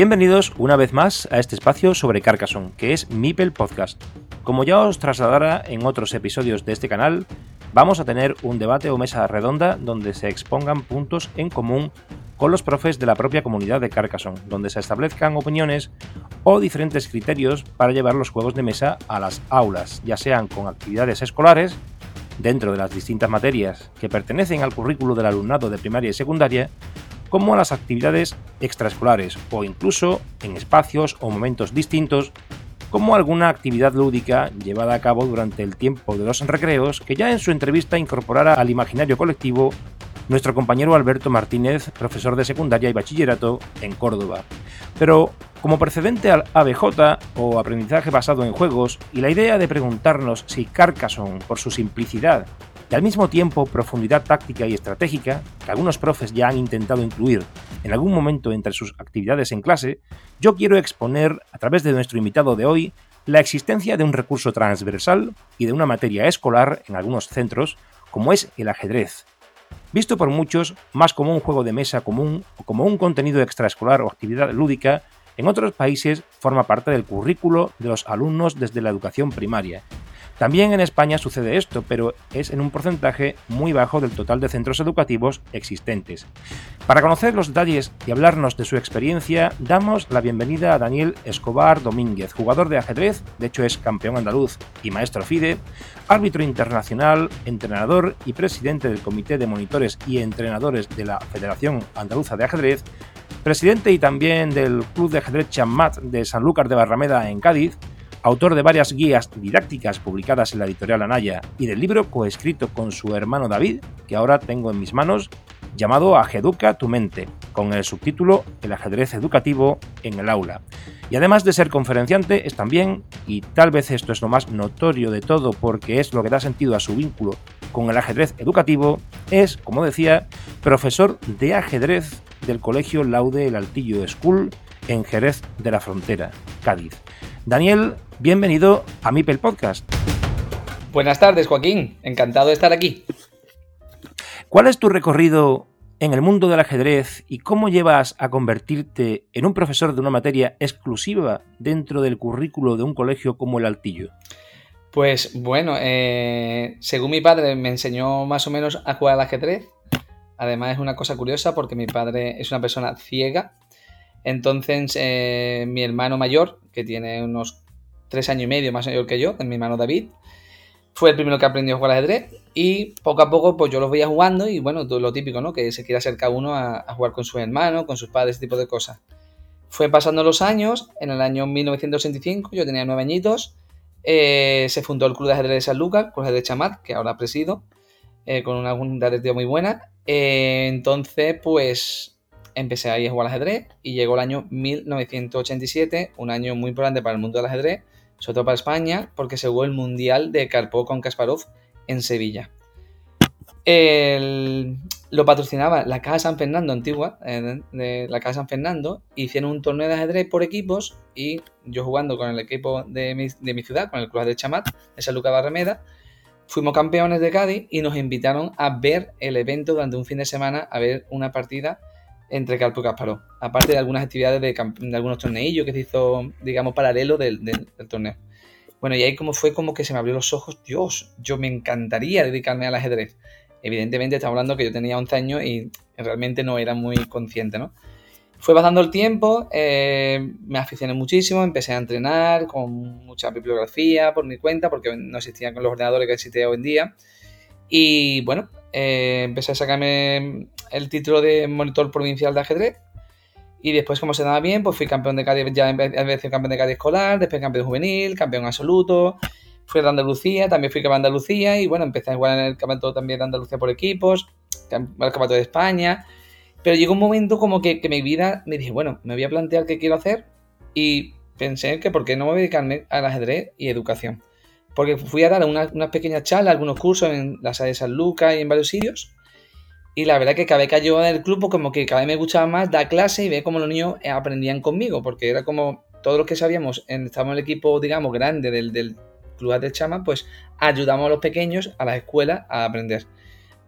Bienvenidos una vez más a este espacio sobre Carcassonne, que es Mipel Podcast. Como ya os trasladara en otros episodios de este canal, vamos a tener un debate o mesa redonda donde se expongan puntos en común con los profes de la propia comunidad de Carcassonne, donde se establezcan opiniones o diferentes criterios para llevar los juegos de mesa a las aulas, ya sean con actividades escolares, dentro de las distintas materias que pertenecen al currículo del alumnado de primaria y secundaria, como las actividades extraescolares o incluso en espacios o momentos distintos como alguna actividad lúdica llevada a cabo durante el tiempo de los recreos que ya en su entrevista incorporara al imaginario colectivo nuestro compañero Alberto Martínez, profesor de secundaria y bachillerato en Córdoba. Pero como precedente al ABJ o aprendizaje basado en juegos y la idea de preguntarnos si Carcassonne, por su simplicidad y al mismo tiempo profundidad táctica y estratégica, que algunos profes ya han intentado incluir en algún momento entre sus actividades en clase, yo quiero exponer, a través de nuestro invitado de hoy, la existencia de un recurso transversal y de una materia escolar en algunos centros, como es el ajedrez, visto por muchos más como un juego de mesa común o como un contenido extraescolar o actividad lúdica, en otros países forma parte del currículo de los alumnos desde la educación primaria también en España sucede esto, pero es en un porcentaje muy bajo del total de centros educativos existentes. Para conocer los detalles y hablarnos de su experiencia, damos la bienvenida a Daniel Escobar Domínguez, jugador de ajedrez, de hecho es campeón andaluz y maestro FIDE, árbitro internacional, entrenador y presidente del Comité de Monitores y Entrenadores de la Federación Andaluza de Ajedrez, presidente y también del Club de Ajedrez Chamat de Sanlúcar de Barrameda en Cádiz, autor de varias guías didácticas publicadas en la editorial Anaya y del libro coescrito con su hermano David, que ahora tengo en mis manos, llamado Ajeduca tu mente, con el subtítulo El ajedrez educativo en el aula. Y además de ser conferenciante, es también, y tal vez esto es lo más notorio de todo porque es lo que da sentido a su vínculo con el ajedrez educativo, es, como decía, profesor de ajedrez del Colegio Laude El Altillo School en Jerez de la Frontera, Cádiz. Daniel, bienvenido a Mipel Podcast. Buenas tardes, Joaquín. Encantado de estar aquí. ¿Cuál es tu recorrido en el mundo del ajedrez y cómo llevas a convertirte en un profesor de una materia exclusiva dentro del currículo de un colegio como el Altillo? Pues bueno, eh, según mi padre me enseñó más o menos a jugar al ajedrez. Además es una cosa curiosa porque mi padre es una persona ciega entonces, eh, mi hermano mayor, que tiene unos tres años y medio más mayor que yo, mi hermano David, fue el primero que aprendió a jugar al ajedrez y poco a poco pues yo los veía jugando y bueno, todo lo típico, ¿no? Que se quiere acercar uno a, jugar con sus hermanos, con sus padres, ese tipo de cosas. Fue pasando los años, en el año 1985, yo tenía nueve añitos, eh, se fundó el Club de Ajedrez de San Lucas, Club de Chamat, que ahora presido, eh, con una junta de muy buena. entonces, pues empecé ahí a jugar al ajedrez y llegó el año 1987, un año muy importante para el mundo del ajedrez, sobre todo para España, porque se jugó el Mundial de Karpov con Kasparov en Sevilla. lo patrocinaba la Casa San Fernando antigua, eh, de la Casa San Fernando, hicieron un torneo de ajedrez por equipos y yo jugando con el equipo de mi, ciudad, con el Club de Chamat, de San Lucas Barrameda, fuimos campeones de Cádiz y nos invitaron a ver el evento durante un fin de semana, a ver una partida entre Carpo y Kasparov. Aparte de algunas actividades de, algunos torneillos que se hizo, digamos, paralelo del, torneo. Bueno, y ahí como fue como que se me abrió los ojos, Dios, yo me encantaría dedicarme al ajedrez. Evidentemente estamos hablando que yo tenía 11 años y realmente no era muy consciente, ¿no? Fue pasando el tiempo, eh, me aficioné muchísimo, empecé a entrenar con mucha bibliografía por mi cuenta, porque no existían con los ordenadores que existen hoy en día. Y bueno, eh, empecé a sacarme el título de monitor provincial de ajedrez. Y después, como se daba bien, pues fui campeón de Cádiz, ya empecé campeón de Cádiz escolar, después campeón juvenil, campeón absoluto. Fui de Andalucía, también fui campeón de Andalucía y bueno, empecé a jugar en el campeonato también de Andalucía por equipos, el campeonato de España. Pero llegó un momento como que, mi vida me dije, bueno, me voy a plantear qué quiero hacer y pensé que por qué no me voy a dedicarme al ajedrez y educación. Porque fui a dar unas una pequeñas charlas, algunos cursos en la sala de San Lucas y en varios sitios. Y la verdad que cada vez que yo en el club, pues como que cada vez me gustaba más dar clase y ver cómo los niños aprendían conmigo, porque era como todos los que sabíamos, estábamos en el equipo, digamos, grande del, del club de chama, pues ayudamos a los pequeños, a las escuelas, a aprender.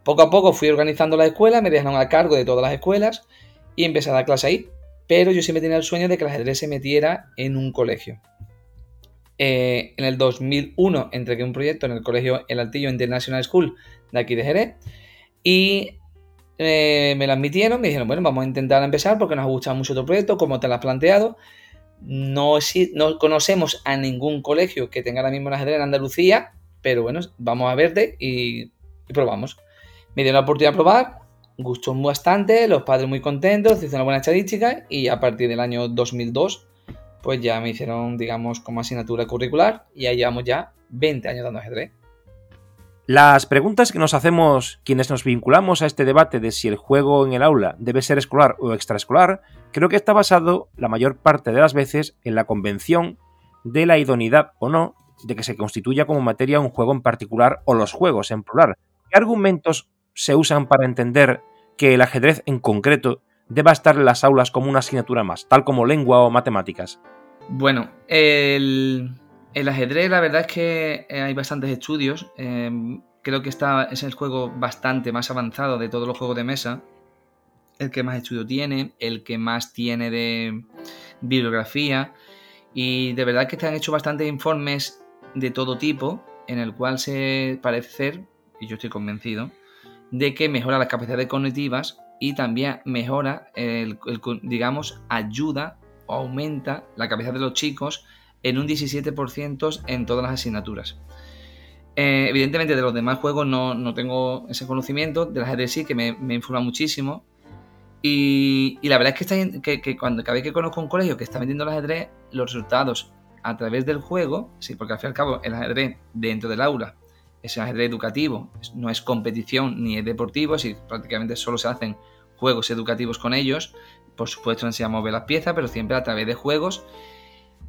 Poco a poco fui organizando la escuela, me dejaron a cargo de todas las escuelas y empecé a dar clase ahí. Pero yo siempre tenía el sueño de que el ajedrez se metiera en un colegio. Eh, en el 2001 entregué un proyecto en el colegio El Altillo International School de aquí de Jerez y eh, me lo admitieron, me dijeron, bueno, vamos a intentar empezar porque nos ha gustado mucho tu proyecto, como te lo has planteado. No, no conocemos a ningún colegio que tenga mismo el ajedrez en Andalucía, pero bueno, vamos a verte y, y probamos. Me dieron la oportunidad de probar, gustó bastante, los padres muy contentos, hicieron una buena estadística y a partir del año 2002 pues ya me hicieron, digamos, como asignatura curricular y ahí llevamos ya 20 años dando ajedrez. Las preguntas que nos hacemos quienes nos vinculamos a este debate de si el juego en el aula debe ser escolar o extraescolar, creo que está basado la mayor parte de las veces en la convención de la idoneidad o no de que se constituya como materia un juego en particular o los juegos en plural. ¿Qué argumentos se usan para entender que el ajedrez en concreto deba estar en las aulas como una asignatura más, tal como lengua o matemáticas? Bueno, el, ajedrez la verdad es que eh, hay bastantes estudios. Em, creo que está, es el juego bastante más avanzado de todos los juegos de mesa. El que más estudio tiene, el que más tiene de bibliografía. Y de verdad que están han hecho bastantes informes de todo tipo, en el cual se parece ser, y yo estoy convencido, de que mejora las capacidades cognitivas y también mejora, el, digamos, ayuda o aumenta la capacidad de los chicos en un 17% en todas las asignaturas. Eh, evidentemente de los demás juegos no, tengo ese conocimiento, de las sí que me, informa muchísimo. Y, la verdad es que, está, que, cuando cada vez que conozco un colegio que está vendiendo el ajedrez, los resultados a través del juego, sí, porque al fin y al cabo el ajedrez dentro del aula es educativo, no es competición ni es deportivo, si prácticamente solo se hacen juegos educativos con ellos. Por supuesto, enseñamos a mover las piezas, pero siempre a través de juegos.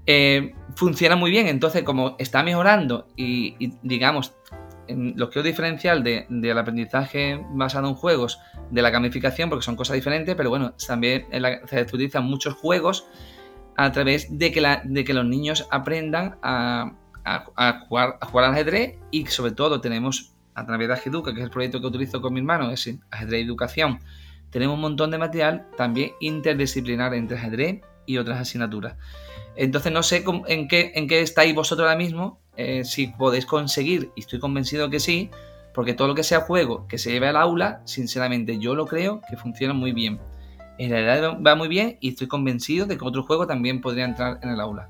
Eh, funciona muy bien, entonces como está mejorando y, digamos, lo quiero diferenciar del aprendizaje basado en juegos de la gamificación, porque son cosas diferentes, pero bueno, también se utilizan muchos juegos a través de que, de que los niños aprendan a, a, jugar, a jugar al ajedrez y sobre todo tenemos a través de Ajeduca, que es el proyecto que utilizo con mi hermano, es ajedrez educación, tenemos un montón de material también interdisciplinar entre ajedrez y otras asignaturas. Entonces no sé en qué, en qué estáis vosotros ahora mismo, eh, si podéis conseguir, y estoy convencido que sí, porque todo lo que sea juego que se lleve al aula, sinceramente yo lo creo que funciona muy bien. En realidad va muy bien y estoy convencido de que otro juego también podría entrar en el aula.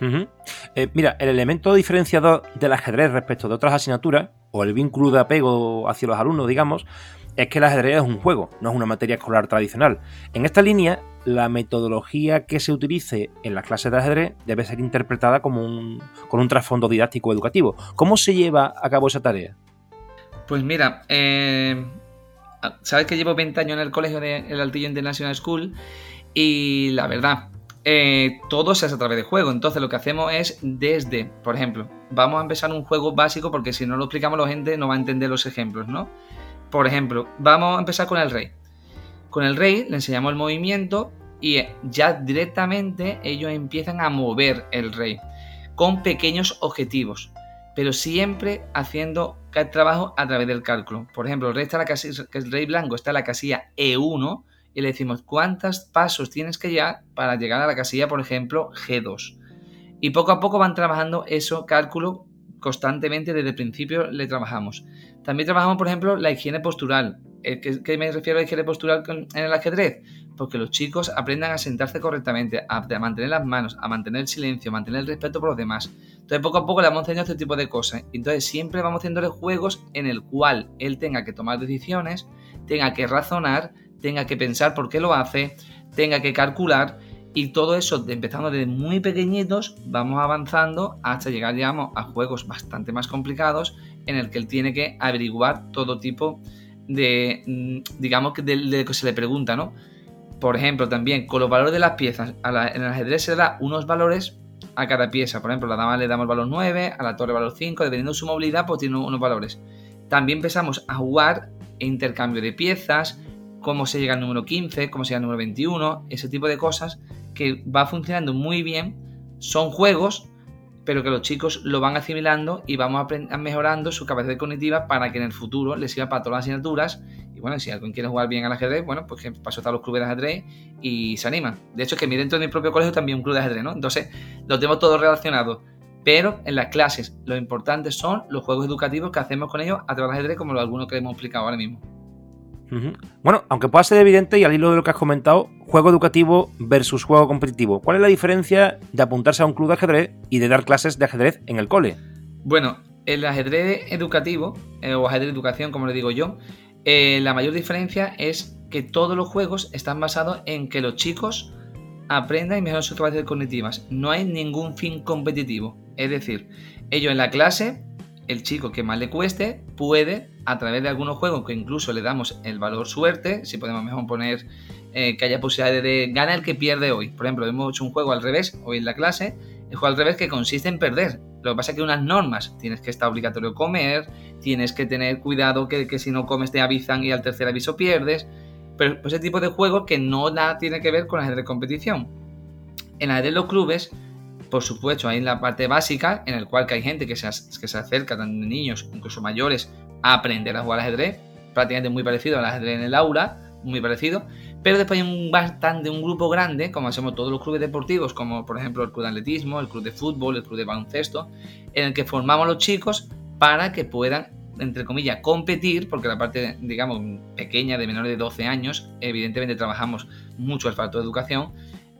Eh, mira, el elemento diferenciador del ajedrez respecto de otras asignaturas, o el vínculo de apego hacia los alumnos, digamos, es que el ajedrez es un juego, no es una materia escolar tradicional. En esta línea, la metodología que se utilice en las clases de ajedrez debe ser interpretada como un, con un trasfondo didáctico educativo. ¿Cómo se lleva a cabo esa tarea? Pues mira, eh, sabes que llevo 20 años en el colegio del Altillo International School y la verdad, eh, todo se hace a través de juego. Entonces lo que hacemos es desde, por ejemplo, vamos a empezar un juego básico porque si no lo explicamos la gente no va a entender los ejemplos, ¿no? Por ejemplo, vamos a empezar con el rey. Con el rey le enseñamos el movimiento y ya directamente ellos empiezan a mover el rey con pequeños objetivos, pero siempre haciendo trabajo a través del cálculo. Por ejemplo, el rey, está la casilla, el rey blanco está en la casilla E1 y le decimos cuántos pasos tienes que llegar para llegar a la casilla, por ejemplo, G2. Y poco a poco van trabajando eso, cálculo, constantemente desde el principio le trabajamos. También trabajamos, por ejemplo, la higiene postural. ¿Qué, me refiero a izquierda postural en el ajedrez? Porque los chicos aprendan a sentarse correctamente, a, mantener las manos, a mantener el silencio, a mantener el respeto por los demás. Entonces, poco a poco le vamos enseñando este tipo de cosas. Entonces, siempre vamos haciéndole juegos en el cual él tenga que tomar decisiones, tenga que razonar, tenga que pensar por qué lo hace, tenga que calcular y todo eso, empezando desde muy pequeñitos, vamos avanzando hasta llegar, digamos, a juegos bastante más complicados en el que él tiene que averiguar todo tipo de, mm, digamos, de, de que se le pregunta, ¿no? Por ejemplo, también con los valores de las piezas, en el ajedrez se da unos valores a cada pieza. Por ejemplo, a la dama le damos el valor 9, a la torre el valor 5, dependiendo de su movilidad, pues tiene unos valores. También empezamos a jugar intercambio de piezas, cómo se llega al número 15, cómo se llega al número 21, ese tipo de cosas que va funcionando muy bien, son juegos, pero que los chicos lo van asimilando y vamos mejorando su capacidad cognitiva para que en el futuro les sirva para todas las asignaturas. Y bueno, si alguien quiere jugar bien al ajedrez, bueno, pues que pasó a los clubes de ajedrez y se anima. De hecho, que mi dentro de mi propio colegio también un club de ajedrez, ¿no? Entonces, lo tenemos todo relacionado. Pero en las clases, lo importante son los juegos educativos que hacemos con ellos a través del ajedrez, como lo algunos que hemos explicado ahora mismo. Bueno, aunque pueda ser evidente y al hilo de lo que has comentado, juego educativo versus juego competitivo. ¿Cuál es la diferencia de apuntarse a un club de ajedrez y de dar clases de ajedrez en el cole? Bueno, el ajedrez educativo, eh, o ajedrez educación, como le digo yo, eh, la mayor diferencia es que todos los juegos están basados en que los chicos aprendan y mejoren sus capacidades cognitivas. No hay ningún fin competitivo. Es decir, ellos en la clase el chico que más le cueste puede, a través de algunos juegos que incluso le damos el valor suerte, si podemos mejor poner eh, que haya posibilidad de gana el que pierde hoy. Por ejemplo, hemos hecho un juego al revés hoy en la clase, el juego al revés que consiste en perder. Lo que pasa es que unas normas, tienes que estar obligatorio comer, tienes que tener cuidado que, si no comes te avisan y al tercer aviso pierdes, pero ese tipo de juegos que no nada tiene que ver con ajedrez de competición. En la de los clubes por supuesto, hay la parte básica en el cual que hay gente que se, que se acerca, tanto niños, incluso mayores, a aprender a jugar al ajedrez, prácticamente muy parecido al ajedrez en el aula, muy parecido, pero después hay un bastante, un grupo grande, como hacemos todos los clubes deportivos, como por ejemplo el club de atletismo, el club de fútbol, el club de baloncesto, en el que formamos a los chicos para que puedan, entre comillas, competir, porque la parte, digamos, pequeña de menores de 12 años, evidentemente trabajamos mucho el factor de educación,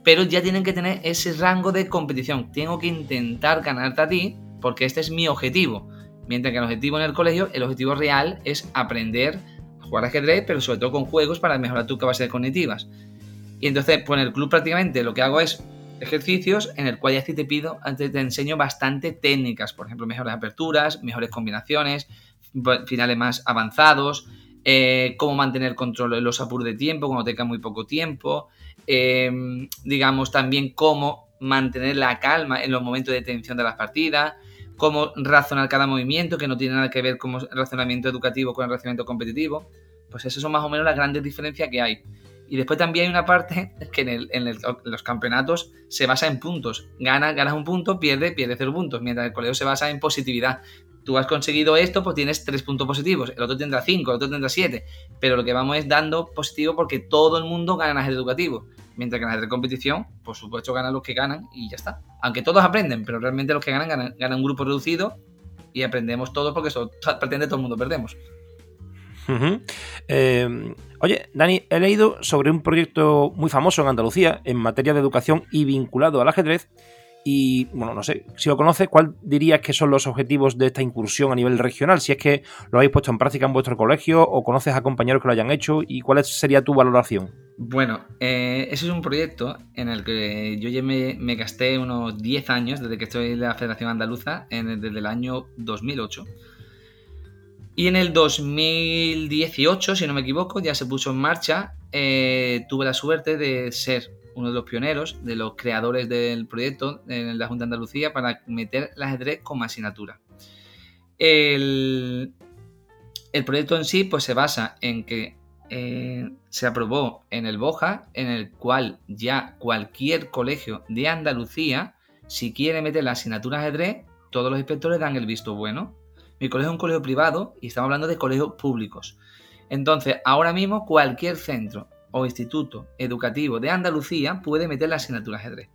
pero ya tienen que tener ese rango de competición. Tengo que intentar ganarte a ti porque este es mi objetivo. Mientras que el objetivo en el colegio, el objetivo real es aprender a jugar ajedrez, pero sobre todo con juegos para mejorar tus capacidades cognitivas. Y entonces, pues en el club prácticamente lo que hago es ejercicios en el cual ya te pido, antes te enseño bastante técnicas, por ejemplo, mejores aperturas, mejores combinaciones, finales más avanzados, eh, cómo mantener control de los apuros de tiempo cuando te queda muy poco tiempo, eh, digamos también cómo mantener la calma en los momentos de tensión de las partidas, cómo razonar cada movimiento, que no tiene nada que ver con el razonamiento educativo con el razonamiento competitivo. Pues esas son más o menos las grandes diferencias que hay. Y después también hay una parte que en, los campeonatos se basa en puntos. Ganas, ganas un punto, pierde, pierde cero puntos. Mientras el colegio se basa en positividad tú has conseguido esto, pues tienes tres puntos positivos, el otro tendrá cinco, el otro tendrá siete, pero lo que vamos es dando positivo porque todo el mundo gana en ajedrez educativo, mientras que en ajedrez competición, por supuesto, ganan los que ganan y ya está. Aunque todos aprenden, pero realmente los que ganan ganan, un grupo reducido y aprendemos todos porque eso pretende todo el mundo perdemos. Eh, oye, Dani, he leído sobre un proyecto muy famoso en Andalucía en materia de educación y vinculado al ajedrez y bueno, no sé, si lo conoces, ¿cuál dirías que son los objetivos de esta incursión a nivel regional? Si es que lo habéis puesto en práctica en vuestro colegio o conoces a compañeros que lo hayan hecho y cuál sería tu valoración. Bueno, eh, ese es un proyecto en el que yo ya me, gasté unos 10 años desde que estoy en la Federación Andaluza, desde el año 2008. Y en el 2018, si no me equivoco, ya se puso en marcha. Eh, tuve la suerte de ser uno de los pioneros, de los creadores del proyecto en la Junta de Andalucía para meter el ajedrez como asignatura. El, proyecto en sí pues, se basa en que eh, se aprobó en el Boja, en el cual ya cualquier colegio de Andalucía, si quiere meter la asignatura ajedrez, todos los inspectores dan el visto bueno. Mi colegio es un colegio privado y estamos hablando de colegios públicos. Entonces, ahora mismo cualquier centro o instituto educativo de Andalucía puede meter la asignatura ajedrez.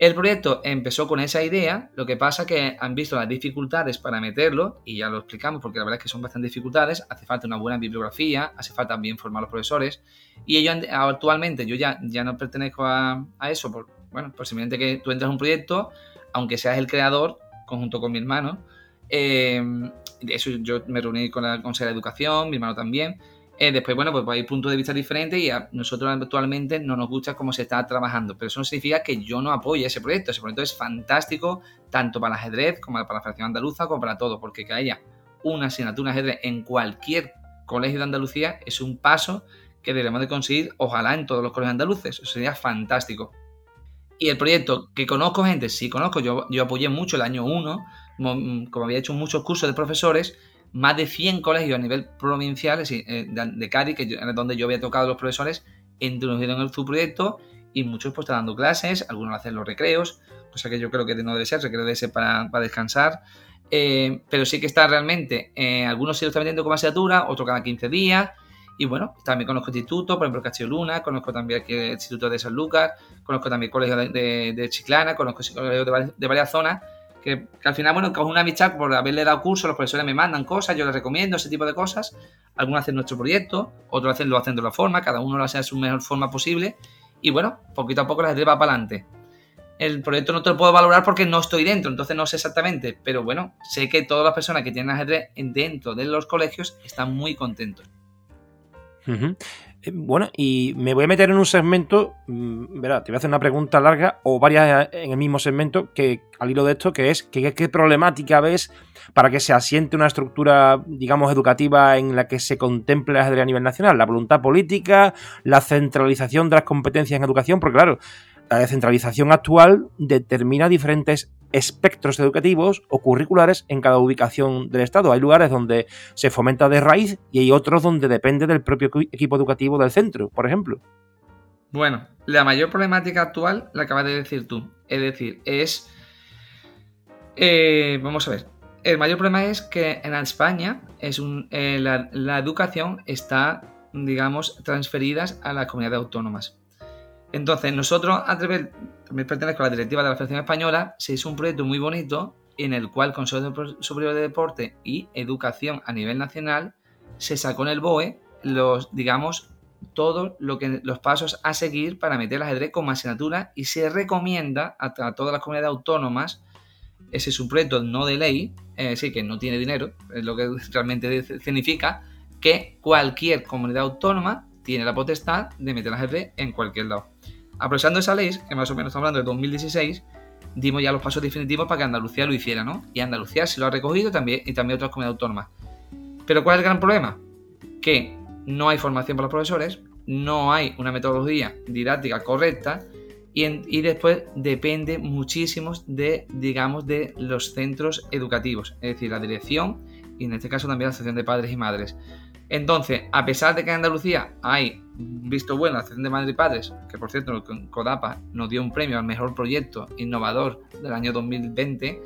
El proyecto empezó con esa idea, lo que pasa que han visto las dificultades para meterlo, y ya lo explicamos porque la verdad es que son bastantes dificultades, hace falta una buena bibliografía, hace falta bien formar a los profesores, y ellos actualmente, yo ya, ya no pertenezco a, eso, por, bueno, por simplemente que tú entras a un proyecto, aunque seas el creador, conjunto con mi hermano, eh, eso yo me reuní con la Consejo de Educación, mi hermano también, eh, después, bueno, pues, hay puntos de vista diferentes y a nosotros actualmente no nos gusta cómo se está trabajando, pero eso no significa que yo no apoye ese proyecto. Ese proyecto es fantástico tanto para el ajedrez como para la Federación Andaluza como para todo, porque que haya una asignatura ajedrez en cualquier colegio de Andalucía es un paso que debemos de conseguir, ojalá en todos los colegios andaluces. Eso sería fantástico. Y el proyecto que conozco gente, sí conozco, yo, yo apoyé mucho el año 1, como había hecho muchos cursos de profesores, más de 100 colegios a nivel provincial eh, de Cádiz, que es donde yo había tocado los profesores, introdujeron en su proyecto y muchos pues están dando clases, algunos hacen los recreos, cosa que yo creo que no debe ser, recreo debe ser para, descansar, eh, pero sí que está realmente, eh, algunos sí lo están metiendo como asignatura, otro cada 15 días, y bueno, también conozco institutos, por ejemplo Castillo Luna, conozco también aquí el Instituto de San Lucas, conozco también colegios de, Chiclana, conozco colegios de varias zonas, que, al final, bueno, con una amistad por haberle dado curso, los profesores me mandan cosas, yo les recomiendo ese tipo de cosas. Algunos hacen nuestro proyecto, otros hacen, lo hacen de la forma, cada uno lo hace de su mejor forma posible. Y bueno, poquito a poco la gente va para adelante. El proyecto no te lo puedo valorar porque no estoy dentro, entonces no sé exactamente, pero bueno, sé que todas las personas que tienen ajedrez dentro de los colegios están muy contentos. Eh, bueno, y me voy a meter en un segmento, mm, verá, te voy a hacer una pregunta larga o varias en el mismo segmento que al hilo de esto, que es ¿qué, qué problemática ves para que se asiente una estructura, digamos, educativa en la que se contemple el ajedrez a nivel nacional? La voluntad política, la centralización de las competencias en educación, porque claro, la descentralización actual determina diferentes espectros educativos o curriculares en cada ubicación del Estado. Hay lugares donde se fomenta de raíz y hay otros donde depende del propio equipo educativo del centro, por ejemplo. Bueno, la mayor problemática actual la acabas de decir tú. Es decir, es... Eh, vamos a ver. El mayor problema es que en España es un, eh, la, educación está, digamos, transferidas a las comunidades autónomas. Entonces, nosotros, a través, también pertenezco a la directiva de la Federación Española, se hizo un proyecto muy bonito en el cual Consejo Superior de Deporte y Educación a nivel nacional se sacó en el BOE los, digamos, todos lo los pasos a seguir para meter el ajedrez como asignatura y se recomienda a, todas las comunidades autónomas, ese es no de ley, es decir, que no tiene dinero, es lo que realmente significa, que cualquier comunidad autónoma tiene la potestad de meter el ajedrez en cualquier lado. Aprovechando esa ley, que más o menos estamos hablando de 2016, dimos ya los pasos definitivos para que Andalucía lo hiciera, ¿no? Y Andalucía se lo ha recogido también, y también otras comunidades autónomas. Pero ¿cuál es el gran problema? Que no hay formación para los profesores, no hay una metodología didáctica correcta y, y, después depende muchísimo de, digamos, de los centros educativos, es decir, la dirección y en este caso también la asociación de padres y madres. Entonces, a pesar de que en Andalucía hay visto bueno la Asociación de Madres y Padres, que por cierto Codapa nos dio un premio al mejor proyecto innovador del año 2020,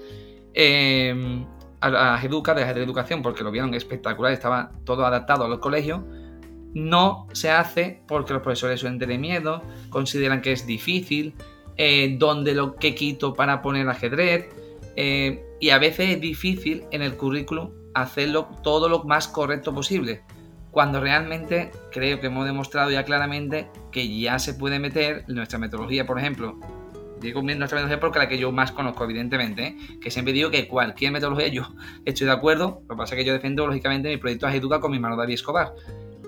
eh, a, la Educa de Educación, porque lo vieron espectacular, estaba todo adaptado a los colegios, no se hace porque los profesores suelen tener miedo, consideran que es difícil, eh, dónde lo que quito para poner ajedrez, eh, y a veces es difícil en el currículum hacerlo todo lo más correcto posible cuando realmente creo que hemos demostrado ya claramente que ya se puede meter nuestra metodología, por ejemplo, digo nuestra metodología porque la que yo más conozco, evidentemente, ¿eh? que siempre digo que cualquier metodología yo estoy de acuerdo, lo que pasa es que yo defiendo lógicamente mi proyecto Educa con mi hermano David Escobar.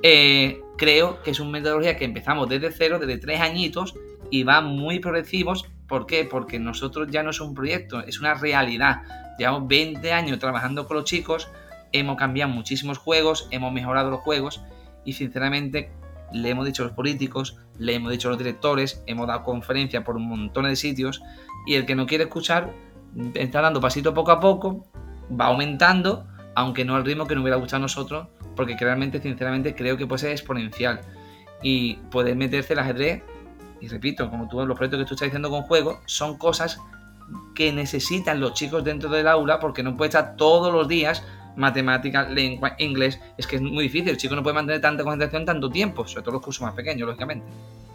Eh, creo que es una metodología que empezamos desde cero, desde tres añitos, y va muy progresivos. ¿Por qué? Porque nosotros ya no es un proyecto, es una realidad. Llevamos 20 años trabajando con los chicos, hemos cambiado muchísimos juegos, hemos mejorado los juegos y sinceramente le hemos dicho a los políticos, le hemos dicho a los directores, hemos dado conferencias por un montón de sitios y el que no quiere escuchar está dando pasito poco a poco, va aumentando, aunque no al ritmo que nos hubiera gustado a nosotros, porque realmente, sinceramente, creo que puede ser exponencial y poder meterse el ajedrez, y repito, como tú los proyectos que tú estás diciendo con juegos, son cosas que necesitan los chicos dentro del aula porque no puede estar todos los días matemáticas, lengua, inglés. Es que es muy difícil. El chico no puede mantener tanta concentración tanto tiempo, sobre todo los cursos más pequeños, lógicamente.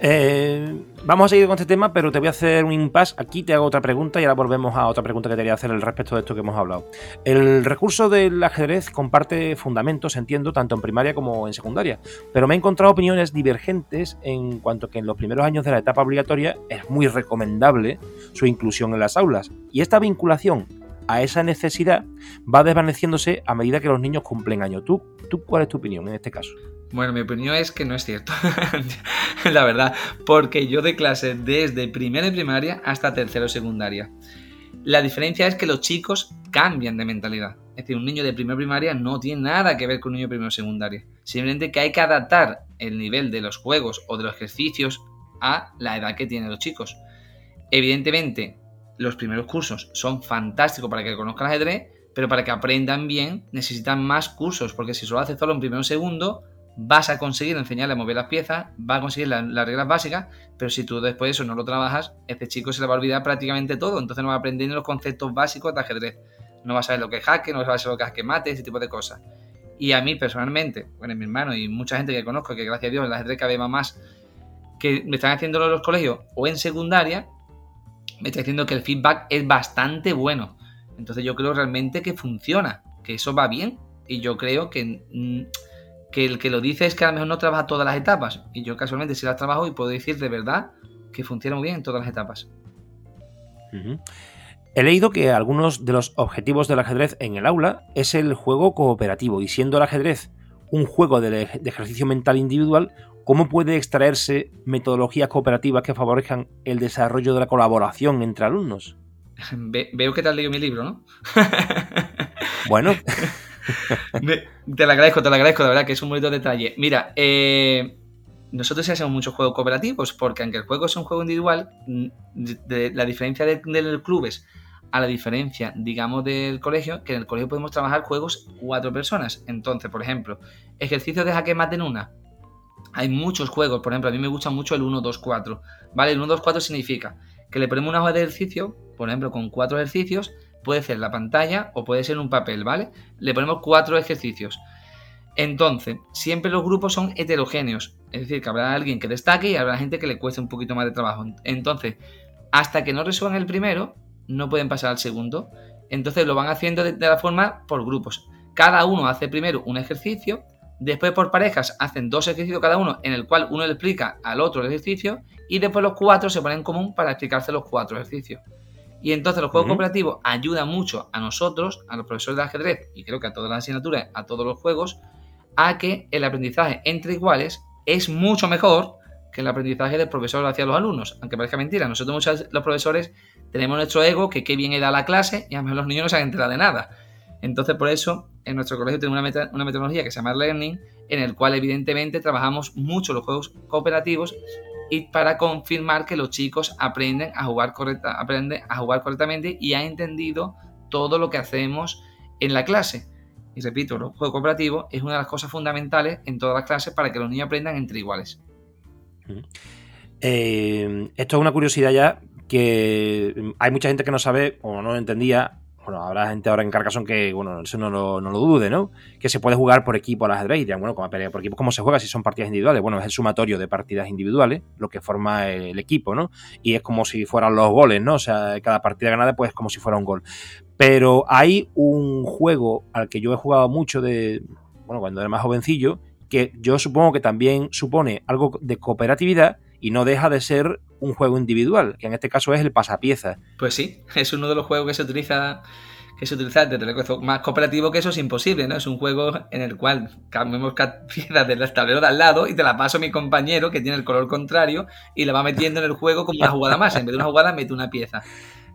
Eh, vamos a seguir con este tema, pero te voy a hacer un impasse. Aquí te hago otra pregunta y ahora volvemos a otra pregunta que te quería hacer al respecto de esto que hemos hablado. El recurso del ajedrez comparte fundamentos, entiendo, tanto en primaria como en secundaria, pero me he encontrado opiniones divergentes en cuanto que en los primeros años de la etapa obligatoria es muy recomendable su inclusión en las aulas. Y esta vinculación a esa necesidad va desvaneciéndose a medida que los niños cumplen años. ¿Tú, ¿Tú cuál es tu opinión en este caso? Bueno, mi opinión es que no es cierto, la verdad, porque yo de clase desde primero de primaria hasta tercero de secundaria. La diferencia es que los chicos cambian de mentalidad. Es decir, un niño de primero primaria no tiene nada que ver con un niño de primero secundaria. Simplemente que hay que adaptar el nivel de los juegos o de los ejercicios a la edad que tienen los chicos. Evidentemente, los primeros cursos son fantásticos para que conozcan ajedrez, pero para que aprendan bien necesitan más cursos, porque si solo haces solo en primero o segundo, vas a conseguir enseñarle a mover las piezas, vas a conseguir las, reglas básicas, pero si tú después de eso no lo trabajas, este chico se le va a olvidar prácticamente todo, entonces no va a aprender los conceptos básicos de ajedrez. No va a saber lo que es jaque, no va a saber lo que es que mate, ese tipo de cosas. Y a mí personalmente, bueno, mi hermano y mucha gente que conozco, que gracias a Dios el ajedrez cada vez más, que me están haciéndolo en los colegios o en secundaria, me está diciendo que el feedback es bastante bueno. Entonces yo creo realmente que funciona, que eso va bien. Y yo creo que, mm, que el que lo dice es que a lo mejor no trabaja todas las etapas. Y yo casualmente sí las trabajo y puedo decir de verdad que funciona muy bien en todas las etapas. He leído que algunos de los objetivos del ajedrez en el aula es el juego cooperativo y siendo el ajedrez un juego de, ejercicio mental individual, ¿cómo puede extraerse metodologías cooperativas que favorezcan el desarrollo de la colaboración entre alumnos? veo que te has leído mi libro, ¿no? bueno. te lo agradezco, te lo agradezco, de verdad que es un bonito detalle. Mira, eh, nosotros hacemos muchos juegos cooperativos, porque aunque el juego es un juego individual, mm, la diferencia de, los clubes a la diferencia, digamos, del colegio, que en el colegio podemos trabajar juegos cuatro personas. Entonces, por ejemplo, ejercicios de jaque mate en una. Hay muchos juegos, por ejemplo, a mí me gusta mucho el 1, 2, 4. ¿Vale? El 1, 2, 4 significa que le ponemos una hoja de ejercicio, por ejemplo, con cuatro ejercicios, puede ser la pantalla o puede ser un papel, ¿vale? Le ponemos cuatro ejercicios. Entonces, siempre los grupos son heterogéneos, es decir, que habrá alguien que destaque y habrá gente que le cueste un poquito más de trabajo. Entonces, hasta que no resuelvan el primero, no pueden pasar al segundo. Entonces lo van haciendo de, la forma por grupos. Cada uno hace primero un ejercicio, después por parejas hacen dos ejercicios cada uno en el cual uno le explica al otro el ejercicio y después los cuatro se ponen en común para explicarse los cuatro ejercicios. Y entonces los juegos cooperativos ayudan mucho a nosotros, a los profesores de ajedrez y creo que a todas las asignaturas, a todos los juegos, a que el aprendizaje entre iguales es mucho mejor que el aprendizaje del profesor hacia los alumnos. Aunque parezca mentira, nosotros muchos los profesores tenemos nuestro ego, que qué bien he dado la clase y a lo mejor los niños no se han enterado de nada. Entonces, por eso, en nuestro colegio tenemos una, metodología que se llama Learning, en el cual evidentemente trabajamos mucho los juegos cooperativos y para confirmar que los chicos aprenden a jugar, a jugar correctamente y han entendido todo lo que hacemos en la clase. Y repito, el juego cooperativo es una de las cosas fundamentales en todas las clases para que los niños aprendan entre iguales. Eh, esto es una curiosidad ya que hay mucha gente que no sabe o no entendía. Bueno, habrá gente ahora en Carcassonne que, bueno, eso no lo, dude, ¿no? Que se puede jugar por equipo a las ajedrez. Y dirán, bueno, como por equipo, ¿cómo se juega si son partidas individuales? Bueno, es el sumatorio de partidas individuales lo que forma el, equipo, ¿no? Y es como si fueran los goles, ¿no? O sea, cada partida ganada, pues es como si fuera un gol. Pero hay un juego al que yo he jugado mucho de, bueno, cuando era más jovencillo, que yo supongo que también supone algo de cooperatividad y no deja de ser un juego individual, que en este caso es el pasapiezas. Pues sí, es uno de los juegos que se utiliza que se utiliza desde más cooperativo que eso es imposible, ¿no? Es un juego en el cual cambiamos piezas del tablero de al lado y te la paso a mi compañero que tiene el color contrario y la va metiendo en el juego como una jugada más. En vez de una jugada, mete una pieza.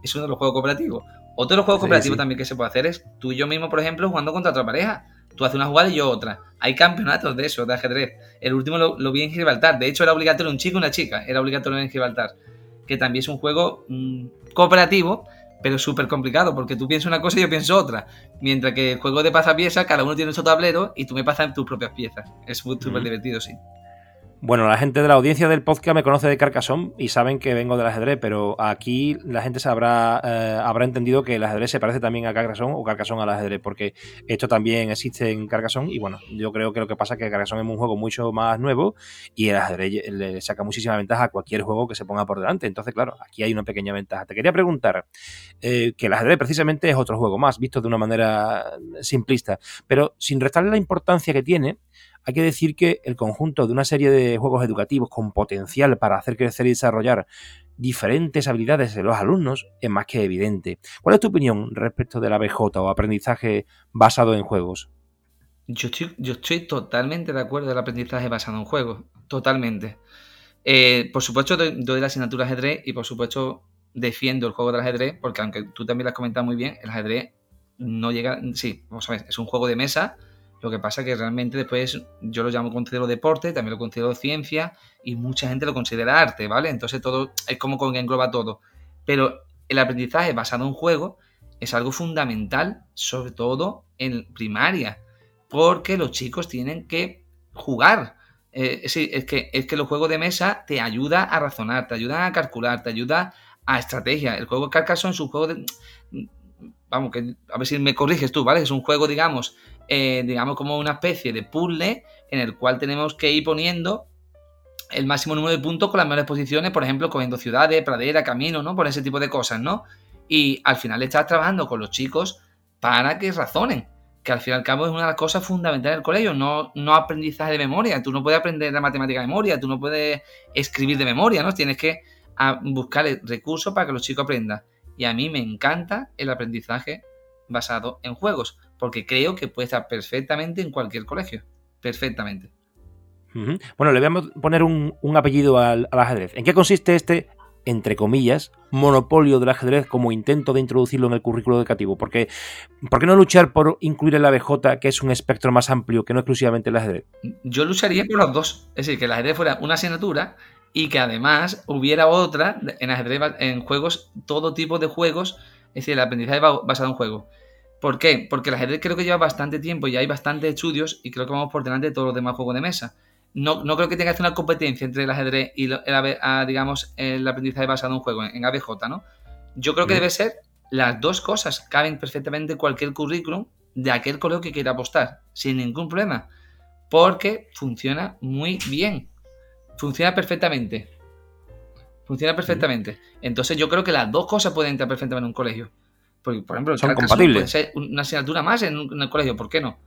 Es uno de los juegos cooperativos. Otro de los juegos cooperativos también que se puede hacer es tú y yo mismo, por ejemplo, jugando contra otra pareja. Tú haces una jugada y yo otra. Hay campeonatos de eso, de ajedrez. El último lo, vi en Gibraltar. De hecho, era obligatorio un chico y una chica. Era obligatorio en Gibraltar. Que también es un juego mm, cooperativo, pero súper complicado, porque tú piensas una cosa y yo pienso otra. Mientras que el juego de pasapiezas, cada uno tiene su tablero y tú me pasas tus propias piezas. Es súper divertido, sí. Bueno, la gente de la audiencia del podcast me conoce de Carcassonne y saben que vengo del ajedrez, pero aquí la gente sabrá, eh, habrá entendido que el ajedrez se parece también a Carcassonne o Carcassonne al ajedrez, porque esto también existe en Carcassonne y bueno, yo creo que lo que pasa es que Carcassonne es un juego mucho más nuevo y el ajedrez le saca muchísima ventaja a cualquier juego que se ponga por delante. Entonces, claro, aquí hay una pequeña ventaja. Te quería preguntar eh, que el ajedrez precisamente es otro juego más, visto de una manera simplista, pero sin restarle la importancia que tiene, hay que decir que el conjunto de una serie de juegos educativos con potencial para hacer crecer y desarrollar diferentes habilidades de los alumnos es más que evidente. ¿Cuál es tu opinión respecto de la BJ o aprendizaje basado en juegos? Yo estoy, totalmente de acuerdo del aprendizaje basado en juegos, totalmente. Eh, por supuesto, doy, la asignatura ajedrez y por supuesto defiendo el juego del ajedrez, porque aunque tú también lo has comentado muy bien, el ajedrez no llega. Sí, es un juego de mesa lo que pasa es que realmente después yo lo llamo considero deporte, también lo considero ciencia y mucha gente lo considera arte, ¿vale? Entonces todo es como que engloba todo. Pero el aprendizaje basado en juego es algo fundamental, sobre todo en primaria, porque los chicos tienen que jugar. Eh, es, que, es que los juegos de mesa te ayuda a razonar, te ayudan a calcular, te ayuda a estrategia. El juego Carcassonne es un juego de... Vamos, que a ver si me corriges tú, ¿vale? Es un juego, digamos, eh, digamos, como una especie de puzzle en el cual tenemos que ir poniendo el máximo número de puntos con las mejores posiciones, por ejemplo, cogiendo ciudades, pradera, camino, ¿no? Por ese tipo de cosas, ¿no? Y al final estás trabajando con los chicos para que razonen, que al fin y al cabo es una de las cosas fundamentales del colegio, no, no aprendizaje de memoria. Tú no puedes aprender la matemática de memoria, tú no puedes escribir de memoria, ¿no? Tienes que buscar recursos para que los chicos aprendan. Y a mí me encanta el aprendizaje basado en juegos porque creo que puede estar perfectamente en cualquier colegio. Perfectamente. Bueno, le voy a poner un, apellido al, ajedrez. ¿En qué consiste este, entre comillas, monopolio del ajedrez como intento de introducirlo en el currículo educativo? Porque, ¿Por qué no luchar por incluir el ABJ, que es un espectro más amplio que no exclusivamente el ajedrez? Yo lucharía por los dos. Es decir, que el ajedrez fuera una asignatura y que además hubiera otra en ajedrez, en juegos, todo tipo de juegos, es decir, el aprendizaje basado en juegos. ¿Por qué? Porque el ajedrez creo que lleva bastante tiempo y hay bastantes estudios y creo que vamos por delante de todos los demás juegos de mesa. No, no creo que tenga que hacer una competencia entre el ajedrez y el, digamos, el aprendizaje basado en un juego, en ABJ, ¿no? Yo creo que debe ser las dos cosas. Caben perfectamente en cualquier currículum de aquel colegio que quiera apostar, sin ningún problema. Porque funciona muy bien. Funciona perfectamente. Funciona perfectamente. Entonces yo creo que las dos cosas pueden entrar perfectamente en un colegio. Porque, por ejemplo, son compatibles. Puede ser una asignatura más en, el colegio, ¿por qué no?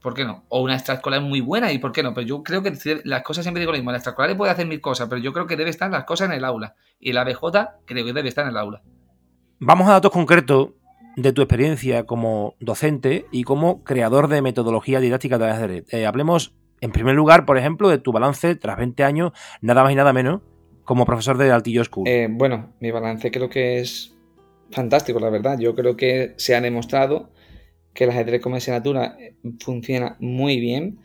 ¿Por qué no? O una extraescolar muy buena, ¿y por qué no? Pero yo creo que las cosas siempre digo lo mismo. La extraescolar puede hacer mil cosas, pero yo creo que debe estar las cosas en el aula. Y la BJ creo que debe estar en el aula. Vamos a datos concretos de tu experiencia como docente y como creador de metodología didáctica de ajedrez. Eh, hablemos, en primer lugar, por ejemplo, de tu balance tras 20 años, nada más y nada menos, como profesor de Altillo School. Eh, bueno, mi balance creo que es fantástico, la verdad. Yo creo que se ha demostrado que el ajedrez como asignatura eh, funciona muy bien.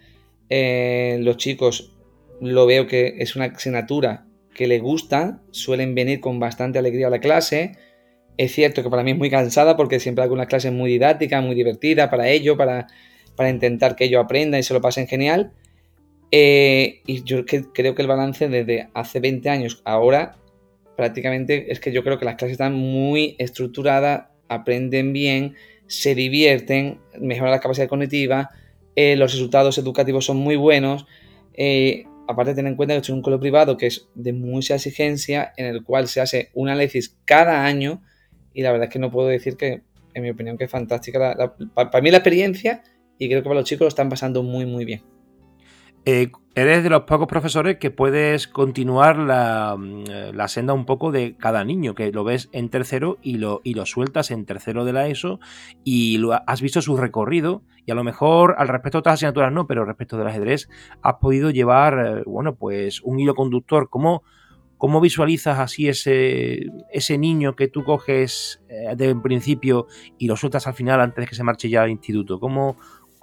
Eh, los chicos lo veo que es una asignatura que les gusta, suelen venir con bastante alegría a la clase. Es cierto que para mí es muy cansada porque siempre hago una clase muy didáctica, muy divertida para ellos, para, para intentar que ellos aprendan y se lo pasen genial. Eh, y yo creo que el balance desde hace 20 años ahora prácticamente es que yo creo que las clases están muy estructuradas, aprenden bien, se divierten, mejoran la capacidad cognitiva, eh, los resultados educativos son muy buenos. Eh, aparte, tener en cuenta que es un colegio privado que es de mucha exigencia, en el cual se hace un análisis cada año, y la verdad es que no puedo decir que, en mi opinión, que es fantástica para mí la experiencia, y creo que para los chicos lo están pasando muy, muy bien. Eh, eres de los pocos profesores que puedes continuar mm, la, senda un poco de cada niño, que lo ves en tercero y lo, y lo sueltas en tercero de la ESO y lo, has visto su recorrido y a lo mejor al respecto de otras asignaturas no, pero respecto del ajedrez has podido llevar, eh, bueno, pues un hilo conductor. ¿Cómo, cómo visualizas así ese, ese niño que tú coges eh, de principio y lo sueltas al final antes de que se marche ya al instituto? ¿Cómo,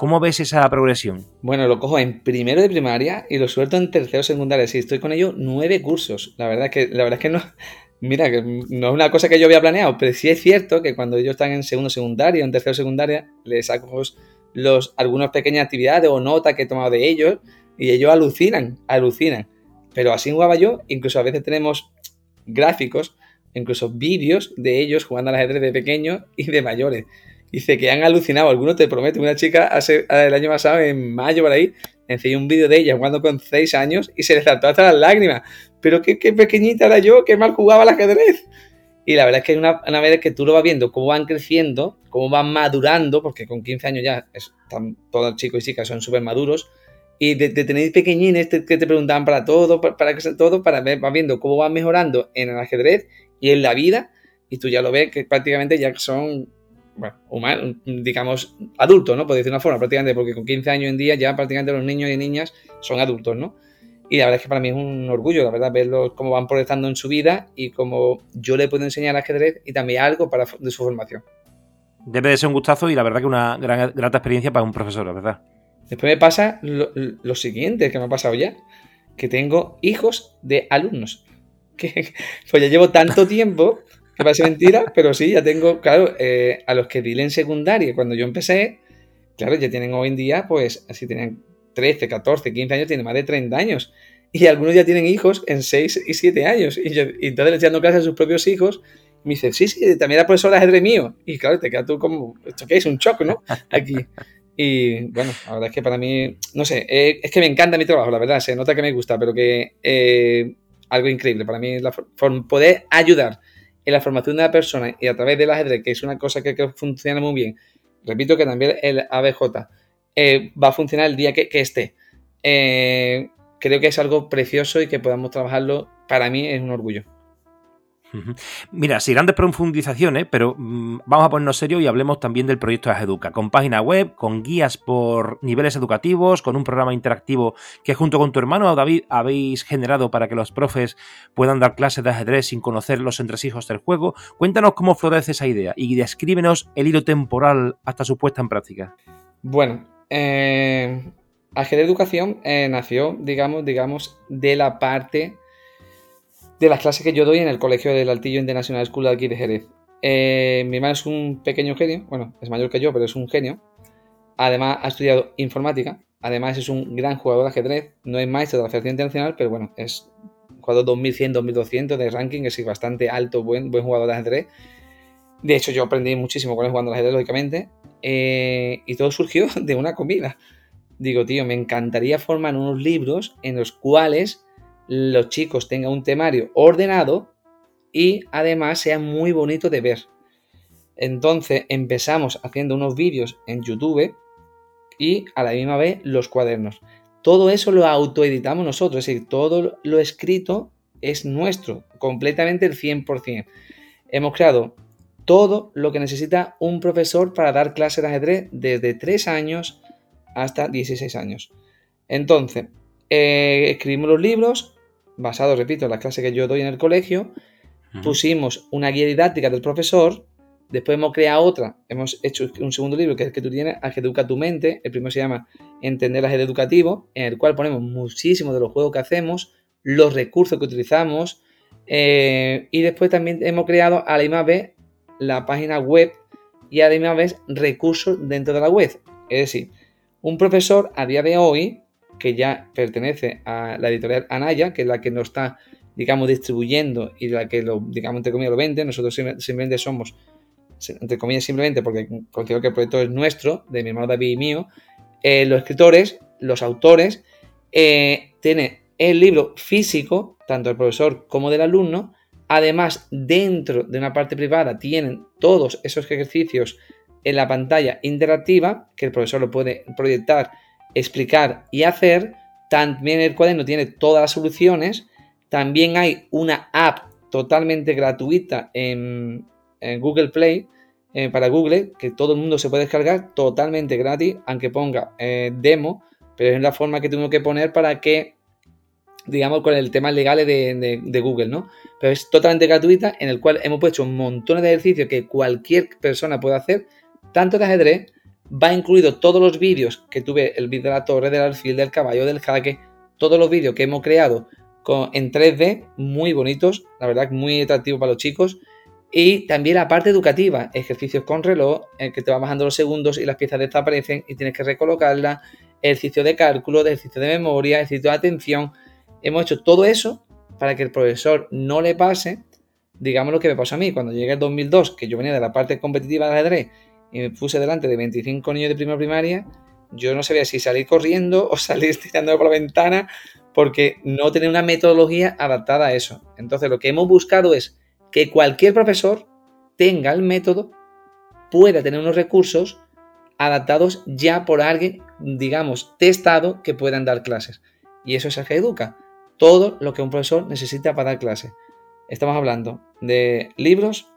¿Cómo ves esa progresión? Bueno, lo cojo en primero de primaria y lo suelto en tercero secundaria. Sí, estoy con ello nueve cursos. La verdad es que, la verdad es que no. Mira, que no es una cosa que yo había planeado, pero sí es cierto que cuando ellos están en segundo secundaria, en tercero secundaria, les saco los, algunas pequeñas actividades o notas que he tomado de ellos y ellos alucinan, alucinan. pero así jugaba yo, incluso a veces tenemos gráficos, incluso vídeos de ellos jugando al ajedrez de pequeños y de mayores. Dice que han alucinado, algunos te prometo, una chica hace, el año pasado, en mayo por ahí, enseñó un vídeo de ella jugando con 6 años y se le saltó hasta las lágrimas. Pero qué, pequeñita era yo, qué mal jugaba al ajedrez. Y la verdad es que una, una vez que tú lo vas viendo, cómo van creciendo, cómo van madurando, porque con 15 años ya están todos chicos y chicas son súper maduros, y de, tener pequeñines que te preguntaban para todo, para, que todo, para ver, vas viendo cómo van mejorando en el ajedrez y en la vida, y tú ya lo ves que prácticamente ya son, bueno, humanos, digamos, adultos, ¿no? Por decir una forma, prácticamente, porque con 15 años en día ya prácticamente los niños y niñas son adultos, ¿no? Y la verdad es que para mí es un orgullo, la verdad, verlos cómo van progresando en su vida y cómo yo le puedo enseñar ajedrez y también algo para, de su formación. Debe de ser un gustazo y la verdad que una gran, grata experiencia para un profesor, la verdad. Después me pasa lo, siguiente que me ha pasado ya, que tengo hijos de alumnos. Que, pues ya llevo tanto tiempo, que parece mentira, pero sí, ya tengo, claro, eh, a los que di en secundaria cuando yo empecé, claro, ya tienen hoy en día, pues así tienen 13, 14, 15 años, tienen más de 30 años. Y algunos ya tienen hijos en 6 y 7 años. Y, yo, y entonces les dando clases a sus propios hijos. Y me dicen, sí, sí, también era profesor de ajedrez mío. Y claro, te queda tú como, ¿esto qué es? Un shock, ¿no? Aquí. Y bueno, la verdad es que para mí, no sé, eh, es que me encanta mi trabajo, la verdad, se nota que me gusta, pero que eh, algo increíble para mí, la poder ayudar en la formación de la persona y a través del ajedrez, que es una cosa que, funciona muy bien. Repito que también el ABJ eh, va a funcionar el día que, que esté. creo que es algo precioso y que podamos trabajarlo, para mí es un orgullo. Mira, sin grandes profundizaciones, pero mm, vamos a ponernos serio y hablemos también del proyecto de Educa, con página web, con guías por niveles educativos, con un programa interactivo que junto con tu hermano David habéis generado para que los profes puedan dar clases de ajedrez sin conocer los entresijos del juego. Cuéntanos cómo florece esa idea y descríbenos el hilo temporal hasta su puesta en práctica. Bueno, eh, Ajedrez Educación eh, nació, digamos, digamos, de la parte de las clases que yo doy en el colegio del Altillo International School de aquí de Jerez. Eh, mi hermano es un pequeño genio, bueno, es mayor que yo, pero es un genio. Además, ha estudiado informática. Además, es un gran jugador de ajedrez. No es maestro de la Federación Internacional, pero bueno, es jugador 2100, 2200 de ranking, es bastante alto, buen, buen jugador de ajedrez. De hecho, yo aprendí muchísimo con él jugando al ajedrez, lógicamente. Eh, y todo surgió de una comida. Digo, tío, me encantaría formar unos libros en los cuales los chicos tengan un temario ordenado y además sea muy bonito de ver. Entonces empezamos haciendo unos vídeos en YouTube y a la misma vez los cuadernos. Todo eso lo autoeditamos nosotros, es decir, todo lo escrito es nuestro, completamente el 100%. Hemos creado todo lo que necesita un profesor para dar clases de ajedrez desde 3 años hasta 16 años. Entonces, eh, escribimos los libros, basado, repito, en las clases que yo doy en el colegio, pusimos una guía didáctica del profesor, después hemos creado otra, hemos hecho un segundo libro que es el que tú tienes, Educa tu mente, el primero se llama Entender el educativo, en el cual ponemos muchísimo de los juegos que hacemos, los recursos que utilizamos, eh, y después también hemos creado a la misma vez la página web y a la misma vez recursos dentro de la web. Es decir, un profesor a día de hoy que ya pertenece a la editorial Anaya, que es la que nos está, digamos, distribuyendo y la que lo, digamos, entre comillas, lo vende. Nosotros simplemente somos, entre comillas, simplemente porque considero que el proyecto es nuestro, de mi hermano David y mío, eh, los escritores, los autores, eh, tienen el libro físico, tanto del profesor como del alumno. Además, dentro de una parte privada tienen todos esos ejercicios en la pantalla interactiva, que el profesor lo puede proyectar explicar y hacer. También el cuaderno tiene todas las soluciones. También hay una app totalmente gratuita en, Google Play eh, para Google que todo el mundo se puede descargar totalmente gratis, aunque ponga eh, demo, pero es la forma que tengo que poner para que, digamos, con el tema legal de, Google, ¿no? Pero es totalmente gratuita, en el cual hemos puesto un montón de ejercicios que cualquier persona puede hacer, tanto de ajedrez va incluido todos los vídeos que tuve, el vídeo de la torre, del alfil, del caballo, del jaque, todos los vídeos que hemos creado con, en 3D, muy bonitos, la verdad, muy atractivo para los chicos. Y también la parte educativa, ejercicios con reloj, en que te va bajando los segundos y las piezas desaparecen y tienes que recolocarlas, ejercicio de cálculo, ejercicio de memoria, ejercicio de atención. hemos hecho todo eso para que el profesor no le pase, digamos lo que me pasó a mí, cuando llegué el 2002, que yo venía de la parte competitiva de ajedrez y me puse delante de 25 niños de primera primaria, yo no sabía si salir corriendo o salir tirando por la ventana porque no tenía una metodología adaptada a eso. Entonces lo que hemos buscado es que cualquier profesor tenga el método, pueda tener unos recursos adaptados ya por alguien, digamos, testado que puedan dar clases. Y eso es el que educa. Todo lo que un profesor necesita para dar clases. Estamos hablando de libros,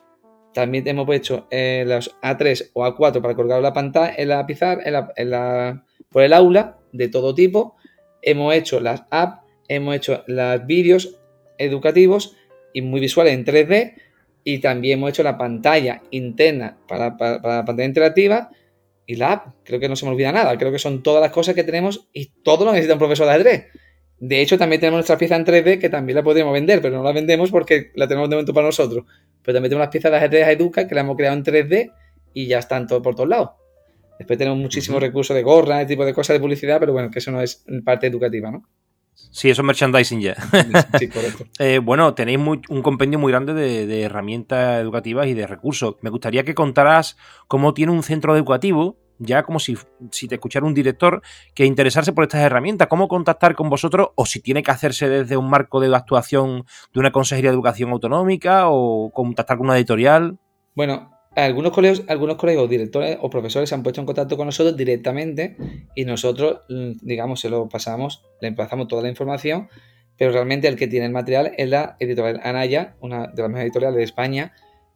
también hemos hecho eh, los A3 o A4 para colgar la pantalla en la pizarra, por el aula, de todo tipo. Hemos hecho las apps, hemos hecho los vídeos educativos y muy visuales en 3D. Y también hemos hecho la pantalla interna para, la pantalla interactiva y la app. Creo que no se me olvida nada. Creo que son todas las cosas que tenemos y todo lo necesita un profesor de ajedrez. De hecho, también tenemos nuestra pieza en 3D que también la podríamos vender, pero no la vendemos porque la tenemos de momento para nosotros. Pero también tenemos las piezas de ajedrez Educa que la hemos creado en 3D y ya están todo, por todos lados. Después tenemos muchísimos recursos de gorra, ese tipo de cosas de publicidad, pero bueno, que eso no es parte educativa, ¿no? Sí, eso es merchandising ya. Sí, correcto. Eh, bueno, tenéis un compendio muy grande de, herramientas educativas y de recursos. Me gustaría que contaras cómo tiene un centro educativo, ya como si, si te escuchara un director, que interesarse por estas herramientas, cómo contactar con vosotros o si tiene que hacerse desde un marco de actuación de una consejería de educación autonómica o contactar con una editorial. Bueno, algunos colegios, algunos colegios, directores o profesores se han puesto en contacto con nosotros directamente y nosotros, mm, digamos, se lo pasamos, le emplazamos toda la información, pero realmente el que tiene el material es la editorial Anaya, una de las mejores editoriales de España,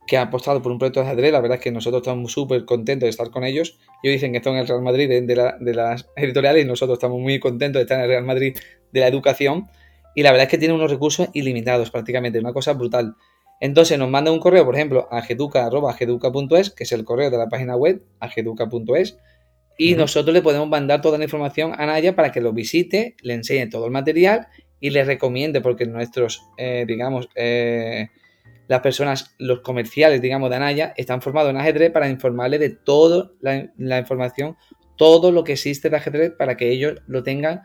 que ha apostado por un proyecto de ajedrez. La verdad es que nosotros estamos súper contentos de estar con ellos. Ellos dicen que están en el Real Madrid de, de, las editoriales y nosotros estamos muy contentos de estar en el Real Madrid de la educación. Y la verdad es que tiene unos recursos ilimitados prácticamente, una cosa brutal. Entonces nos manda un correo, por ejemplo, a geduca.geduca.es, que es el correo de la página web, ageduca.es, y nosotros le podemos mandar toda la información a Naya para que lo visite, le enseñe todo el material y le recomiende, porque nuestros, eh, digamos, eh, las personas, los comerciales, digamos, de Anaya, están formados en ajedrez para informarle de toda la, información, todo lo que existe de ajedrez para que ellos lo tengan,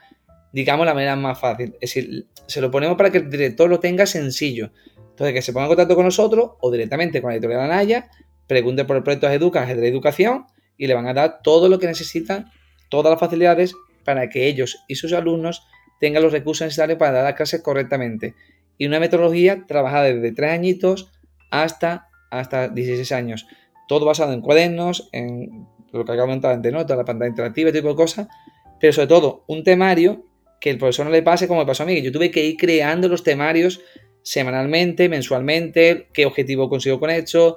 digamos, la manera más fácil. Es decir, se lo ponemos para que el director lo tenga sencillo. Entonces, que se ponga en contacto con nosotros o directamente con la editorial Anaya, pregunte por el proyecto Educa, Ajedrez Educación, y le van a dar todo lo que necesitan, todas las facilidades para que ellos y sus alumnos tengan los recursos necesarios para dar las clases correctamente. Y una metodología trabajada desde 3 añitos hasta, hasta 16 años. Todo basado en cuadernos, en lo que acabo de comentar antes, ¿no? Toda la pantalla interactiva, tipo de cosas. Pero sobre todo, un temario que el profesor no le pase como me pasó a mí, yo tuve que ir creando los temarios semanalmente, mensualmente, qué objetivo consigo con esto,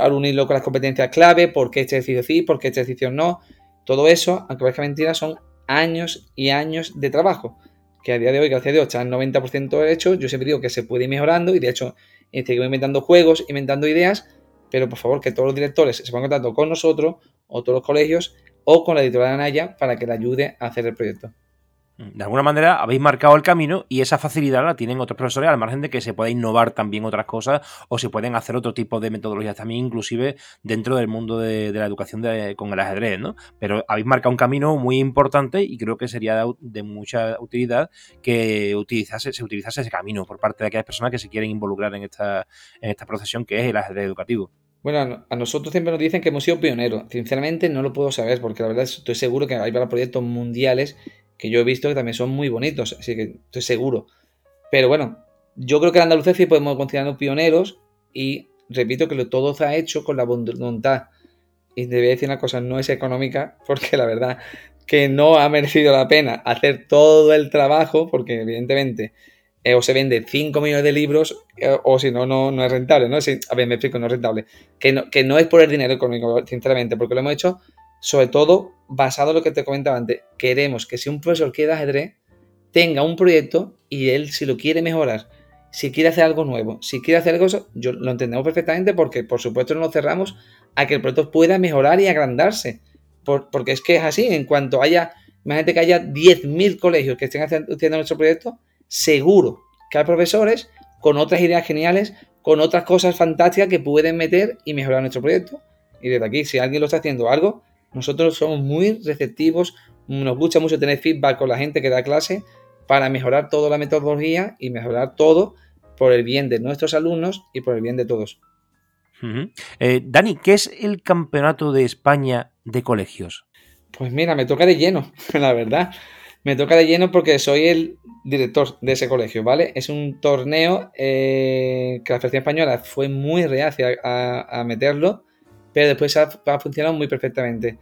al unirlo con las competencias clave, por qué este ejercicio sí, por qué este ejercicio no. Todo eso, aunque parezca mentira, son años y años de trabajo. Que a día de hoy, gracias a Dios, está el 90% hecho. Yo siempre digo que se puede ir mejorando y de hecho seguimos inventando juegos, inventando ideas, pero por favor que todos los directores se pongan en con nosotros o todos los colegios o con la editorial Anaya para que le ayude a hacer el proyecto. De alguna manera habéis marcado el camino y esa facilidad la tienen otros profesores, al margen de que se pueda innovar también otras cosas o se pueden hacer otro tipo de metodologías también, inclusive dentro del mundo de, la educación con el ajedrez, ¿no? Pero habéis marcado un camino muy importante y creo que sería de, mucha utilidad que utilizase, se utilizase ese camino por parte de aquellas personas que se quieren involucrar en esta, en esta que es el ajedrez educativo. Bueno, a nosotros siempre nos dicen que hemos sido pioneros. Sinceramente no lo puedo saber porque la verdad estoy seguro que hay para proyectos mundiales que yo he visto que también son muy bonitos, así que estoy seguro. Pero bueno, yo creo que en Andalucía sí podemos considerarnos pioneros y repito que todo se ha hecho con la voluntad. Y te voy a decir una cosa, no es económica, porque la verdad que no ha merecido la pena hacer todo el trabajo, porque evidentemente eh, o se vende 5 millones de libros, eh, o si no, no, es rentable, ¿no? a ver, me explico, no es rentable. Que no, que no es por el dinero económico, sinceramente, porque lo hemos hecho sobre todo basado en lo que te comentaba antes, queremos que si un profesor quiere ajedrez, tenga un proyecto y él si lo quiere mejorar, si quiere hacer algo nuevo, si quiere hacer algo, yo lo entendemos perfectamente porque por supuesto no nos cerramos a que el proyecto pueda mejorar y agrandarse, porque es que es así, en cuanto haya, imagínate que haya 10.000 colegios que estén haciendo nuestro proyecto, seguro que hay profesores con otras ideas geniales, con otras cosas fantásticas que pueden meter y mejorar nuestro proyecto. Y desde aquí, si alguien lo está haciendo algo, nosotros somos muy receptivos, nos gusta mucho tener feedback con la gente que da clase para mejorar toda la metodología y mejorar todo por el bien de nuestros alumnos y por el bien de todos. Eh, Dani, ¿qué es el Campeonato de España de Colegios? Pues mira, me toca de lleno, la verdad. Me toca de lleno porque soy el director de ese colegio, ¿vale? Es un torneo eh, que la Federación Española fue muy reacia a, meterlo, pero después ha, funcionado muy perfectamente.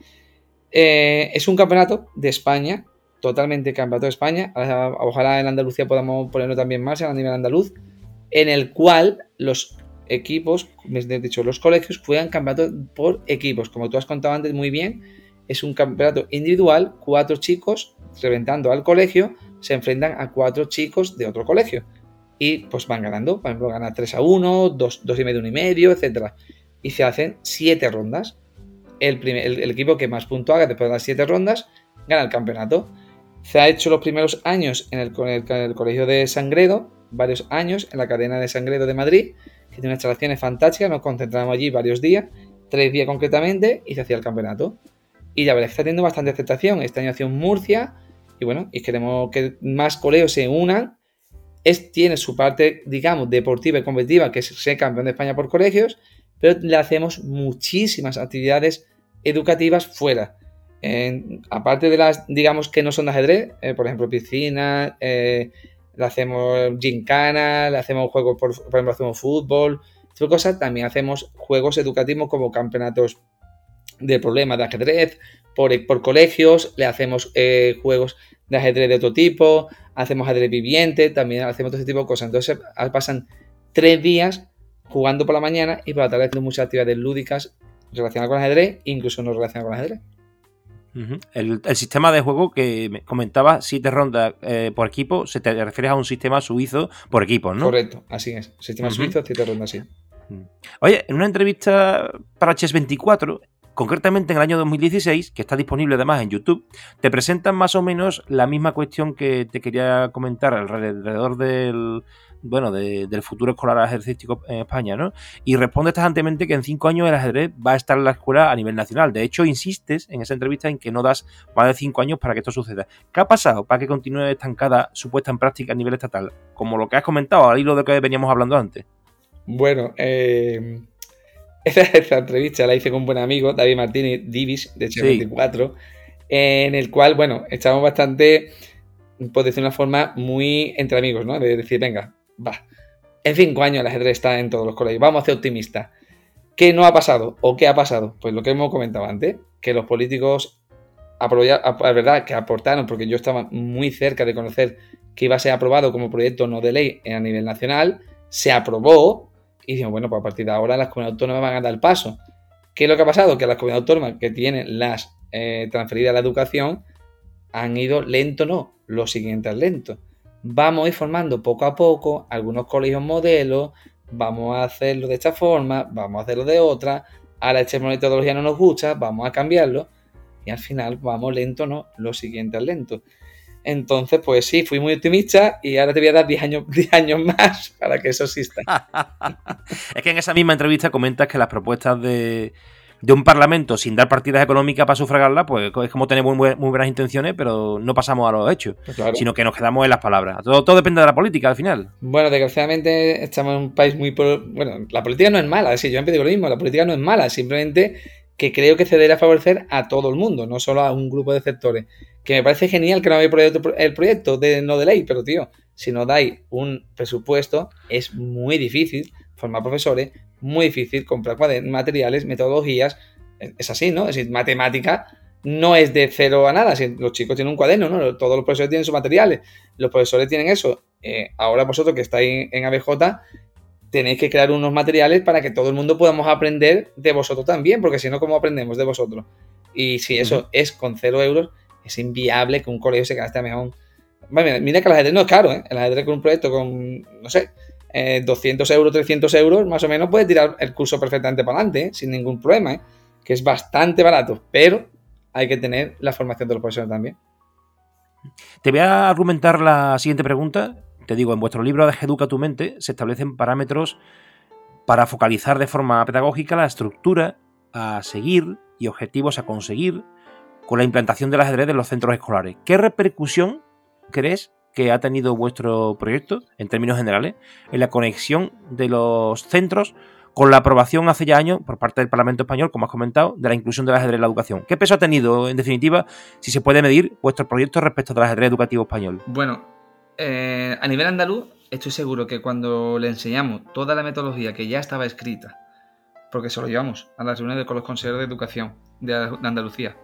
Eh, es un campeonato de España, totalmente campeonato de España. Ojalá en Andalucía podamos ponerlo también más a nivel andaluz, en el cual los equipos, de dicho, los colegios juegan campeonato por equipos, como tú has contado antes muy bien es un campeonato individual, cuatro chicos reventando al colegio se enfrentan a cuatro chicos de otro colegio y pues van ganando, por ejemplo, gana 3 a 1, 2, y medio, 1 y medio, etc. Y se hacen siete rondas. El, el, equipo que más puntos haga después de las siete rondas gana el campeonato. Se ha hecho los primeros años en el, el, colegio de Sangredo, varios años en la cadena de Sangredo de Madrid, que tiene unas instalaciones fantásticas, nos concentramos allí varios días, tres días concretamente, y se hacía el campeonato. Y la verdad es que está teniendo bastante aceptación. Este año ha en Murcia. Y bueno, y queremos que más colegios se unan. Es, tiene su parte, digamos, deportiva y competitiva, que es ser campeón de España por colegios, pero le hacemos muchísimas actividades educativas fuera. aparte de las, digamos, que no son de ajedrez, eh, por ejemplo, piscina, eh, le hacemos gincana, le hacemos juegos, por, por ejemplo, hacemos fútbol, tipo cosas, también hacemos juegos educativos como campeonatos de problemas de ajedrez por, por colegios, le hacemos eh, juegos de ajedrez de otro tipo, hacemos ajedrez viviente, también hacemos todo ese tipo de cosas. Entonces pasan tres días jugando por la mañana y por la tarde haciendo muchas actividades lúdicas relacionadas con el ajedrez, incluso no relacionadas con el ajedrez. el, sistema de juego que me comentaba, siete rondas eh, por equipo, se te refieres a un sistema suizo por equipo, ¿no? Correcto, así es. Sistema suizo, siete rondas, sí. Oye, en una entrevista para Chess24, Concretamente en el año 2016, que está disponible además en YouTube, te presentan más o menos la misma cuestión que te quería comentar alrededor del, bueno, del futuro escolar ajedrecístico en España, ¿no? Y responde tajantemente que en cinco años el ajedrez va a estar en la escuela a nivel nacional. De hecho, insistes en esa entrevista en que no das más de cinco años para que esto suceda. ¿Qué ha pasado para que continúe estancada su puesta en práctica a nivel estatal? Como lo que has comentado, al hilo de lo que veníamos hablando antes. Bueno, eh, esta, entrevista la hice con un buen amigo, David Martínez Divis, de H24, en el cual, bueno, estábamos bastante, por decir una forma, muy entre amigos, ¿no? De decir, venga, va. En cinco años el ajedrez está en todos los colegios, vamos a ser optimistas. ¿Qué no ha pasado o qué ha pasado? Pues lo que hemos comentado antes, que los políticos, es verdad, que aportaron, porque yo estaba muy cerca de conocer que iba a ser aprobado como proyecto no de ley a nivel nacional, se aprobó, y dijimos, bueno, pues a partir de ahora las comunidades autónomas van a dar el paso. ¿Qué es lo que ha pasado? Que las comunidades autónomas que tienen las eh, transferidas a la educación han ido lento, no, lo siguiente es lento. Vamos a ir formando poco a poco algunos colegios modelos, vamos a hacerlo de esta forma, vamos a hacerlo de otra, ahora esta metodología no nos gusta, vamos a cambiarlo y al final vamos lento, no, lo siguiente es lento. Entonces, pues sí, fui muy optimista y ahora te voy a dar 10 años, años más para que eso exista. es que en esa misma entrevista comentas que las propuestas de, un parlamento sin dar partidas económicas para sufragarla, pues es como tener muy, buenas intenciones, pero no pasamos a los hechos, pues sino que nos quedamos en las palabras. Todo, todo depende de la política al final. Bueno, desgraciadamente estamos en un país muy... Bueno, la política no es mala, sí, yo siempre digo lo mismo, la política no es mala, simplemente que creo que se debe favorecer a todo el mundo, no solo a un grupo de sectores que me parece genial que no habéis proyecto, el proyecto de no de ley, pero tío, si no dais un presupuesto, es muy difícil formar profesores, muy difícil comprar materiales, metodologías, es así, ¿no? Es decir, matemática no es de cero a nada, si los chicos tienen un cuaderno, ¿no? Todos los profesores tienen sus materiales, los profesores tienen eso. Eh, ahora vosotros que estáis en ABJ, tenéis que crear unos materiales para que todo el mundo podamos aprender de vosotros también, porque si no, ¿cómo aprendemos de vosotros? Y si eso es con cero euros, es inviable que un colegio se gaste a mejor. mira que el ajedrez no es caro, ¿eh? El ajedrez con un proyecto con, no sé, 200 eh, euros, 300 euros, más o menos puede tirar el curso perfectamente para adelante, ¿eh? sin ningún problema, ¿eh? Que es bastante barato, pero hay que tener la formación de los profesores también. Te voy a argumentar la siguiente pregunta. Te digo, en vuestro libro de Educa tu mente se establecen parámetros para focalizar de forma pedagógica la estructura a seguir y objetivos a conseguir con la implantación del ajedrez en los centros escolares. ¿Qué repercusión crees que ha tenido vuestro proyecto, en términos generales, en la conexión de los centros con la aprobación hace ya años por parte del Parlamento Español, como has comentado, de la inclusión del ajedrez en la educación. ¿Qué peso ha tenido, en definitiva, si se puede medir vuestro proyecto respecto del ajedrez educativo español? Bueno, eh, a nivel andaluz, estoy seguro que cuando le enseñamos toda la metodología que ya estaba escrita, porque se lo llevamos a las reuniones con los consejeros de educación de Andalucía,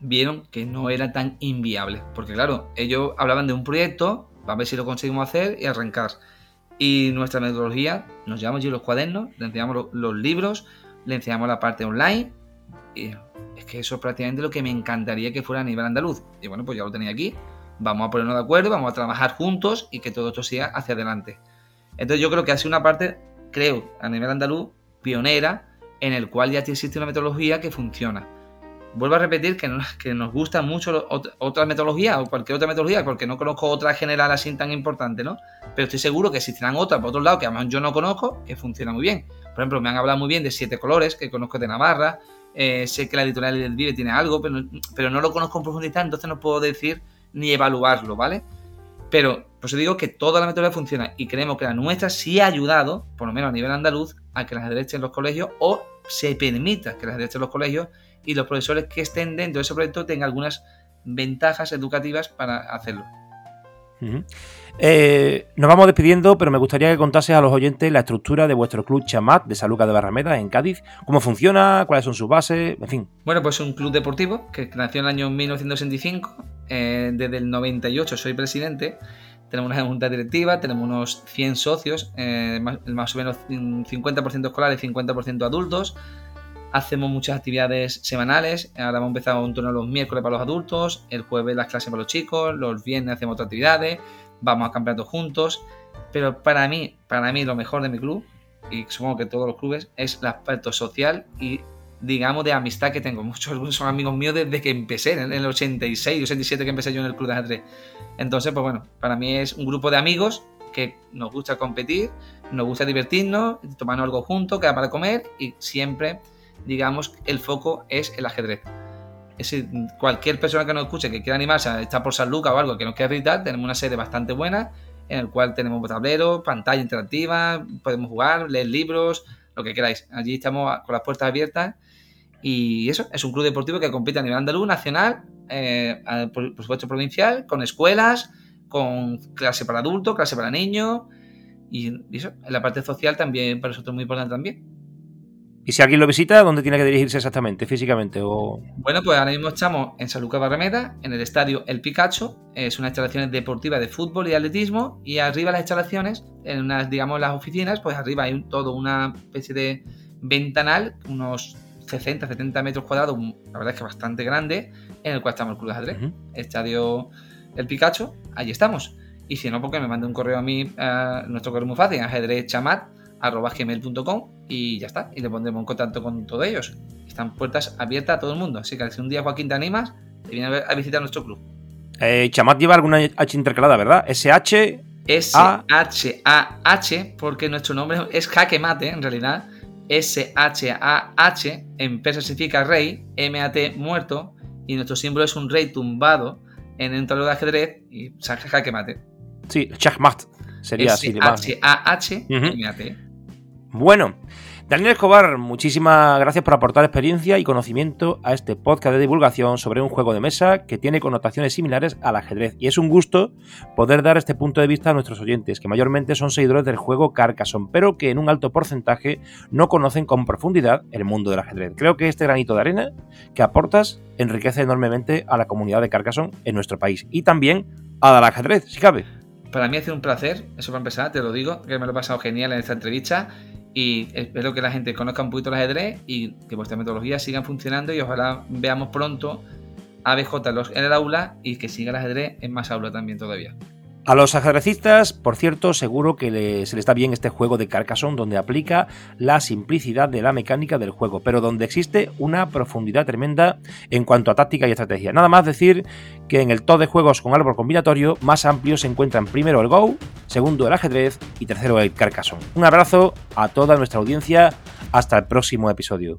vieron que no era tan inviable. Porque claro, ellos hablaban de un proyecto, a ver si lo conseguimos hacer y arrancar. Y nuestra metodología, nos llevamos allí los cuadernos, le enseñamos los, libros, le enseñamos la parte online. Y es que eso es prácticamente lo que me encantaría que fuera a nivel andaluz. Y bueno, pues ya lo tenía aquí. Vamos a ponernos de acuerdo, vamos a trabajar juntos y que todo esto siga hacia adelante. Entonces yo creo que ha sido una parte, creo, a nivel andaluz, pionera, en el cual ya existe una metodología que funciona. Vuelvo a repetir que, nos gusta mucho otra metodología o cualquier otra metodología, porque no conozco otra general así tan importante, ¿no? Pero estoy seguro que existirán otras por otro lado que además yo no conozco, que funciona muy bien. Por ejemplo, me han hablado muy bien de siete colores, que conozco de Navarra, eh, sé que la editorial del Vive tiene algo, pero, pero no lo conozco en profundidad, entonces no puedo decir ni evaluarlo, ¿vale? Pero por eso digo que toda la metodología funciona y creemos que la nuestra sí ha ayudado, por lo menos a nivel andaluz, a que las derechas en los colegios o se permita que las derechas en los colegios y los profesores que estén dentro de ese proyecto tengan algunas ventajas educativas para hacerlo. Eh, nos vamos despidiendo, pero me gustaría que contases a los oyentes la estructura de vuestro club Chamat de Saluca de Barrameda en Cádiz, cómo funciona, cuáles son sus bases, en fin. Bueno, pues es un club deportivo que nació en el año 1965, eh, desde el 98 soy presidente, tenemos una junta directiva, tenemos unos 100 socios, eh, más, o menos 50% escolares y 50% adultos, hacemos muchas actividades semanales. Ahora hemos empezado un turno los miércoles para los adultos, el jueves las clases para los chicos, los viernes hacemos otras actividades, vamos a campeonatos juntos. Pero para mí, para mí lo mejor de mi club, y supongo que todos los clubes, es el aspecto social y digamos de amistad que tengo. Muchos son amigos míos desde que empecé, en el 86, 87 que empecé yo en el club de ajedrez. Entonces, pues bueno, para mí es un grupo de amigos que nos gusta competir, nos gusta divertirnos, tomarnos algo juntos, quedar para comer y siempre digamos, el foco es el ajedrez. Es decir, cualquier persona que nos escuche que quiera animarse a estar por San Lucas o algo que nos quiera visitar, tenemos una sede bastante buena en el cual tenemos tablero, pantalla interactiva, podemos jugar, leer libros, lo que queráis. Allí estamos con las puertas abiertas y eso, es un club deportivo que compite a nivel andaluz, nacional, eh, por, supuesto provincial, con escuelas, con clase para adultos, clase para niños y, eso, en la parte social también para nosotros muy importante también. Y si alguien lo visita, ¿dónde tiene que dirigirse exactamente, físicamente? O... Bueno, pues ahora mismo estamos en San Lucas Barrameda, en el estadio El Picacho. Es una instalación deportiva de fútbol y atletismo. Y arriba las instalaciones, en unas, digamos, las oficinas, pues arriba hay todo una especie de ventanal, unos 60, 70 metros cuadrados, la verdad es que bastante grande, en el cual estamos el Club de Ajedrez. Estadio El Picacho, allí estamos. Y si no, porque me mande un correo a mí, a nuestro correo muy fácil, ajedrezchamat arroba gmail.com y ya está. Y te pondremos en contacto con todos ellos. Están puertas abiertas a todo el mundo. Así que si un día Joaquín te animas, te viene a visitar nuestro club. Eh, Chamat lleva alguna H intercalada, ¿verdad? SH. S-H-A-H, porque nuestro nombre es Jaque Mate, en realidad. S-H-A-H, en persa significa rey, M-A-T muerto, y nuestro símbolo es un rey tumbado en un tablero de ajedrez y Jaque Mate. Sí, Chachmat sería así. H-A-H-M-A-T. Bueno, Daniel Escobar, muchísimas gracias por aportar experiencia y conocimiento a este podcast de divulgación sobre un juego de mesa que tiene connotaciones similares al ajedrez. Y es un gusto poder dar este punto de vista a nuestros oyentes, que mayormente son seguidores del juego Carcassonne, pero que en un alto porcentaje no conocen con profundidad el mundo del ajedrez. Creo que este granito de arena que aportas enriquece enormemente a la comunidad de Carcassonne en nuestro país y también al ajedrez, si cabe. Para mí ha sido un placer, eso para empezar, te lo digo, que me lo he pasado genial en esta entrevista y espero que la gente conozca un poquito el ajedrez y que vuestras metodologías sigan funcionando y ojalá veamos pronto ABJ en el aula y que siga el ajedrez en más aula también todavía. A los ajedrecistas, por cierto, seguro que se les da bien este juego de Carcassonne donde aplica la simplicidad de la mecánica del juego, pero donde existe una profundidad tremenda en cuanto a táctica y estrategia. Nada más decir que en el top de juegos con árbol combinatorio más amplio se encuentran primero el Go, segundo el ajedrez y tercero el Carcassonne. Un abrazo a toda nuestra audiencia, hasta el próximo episodio.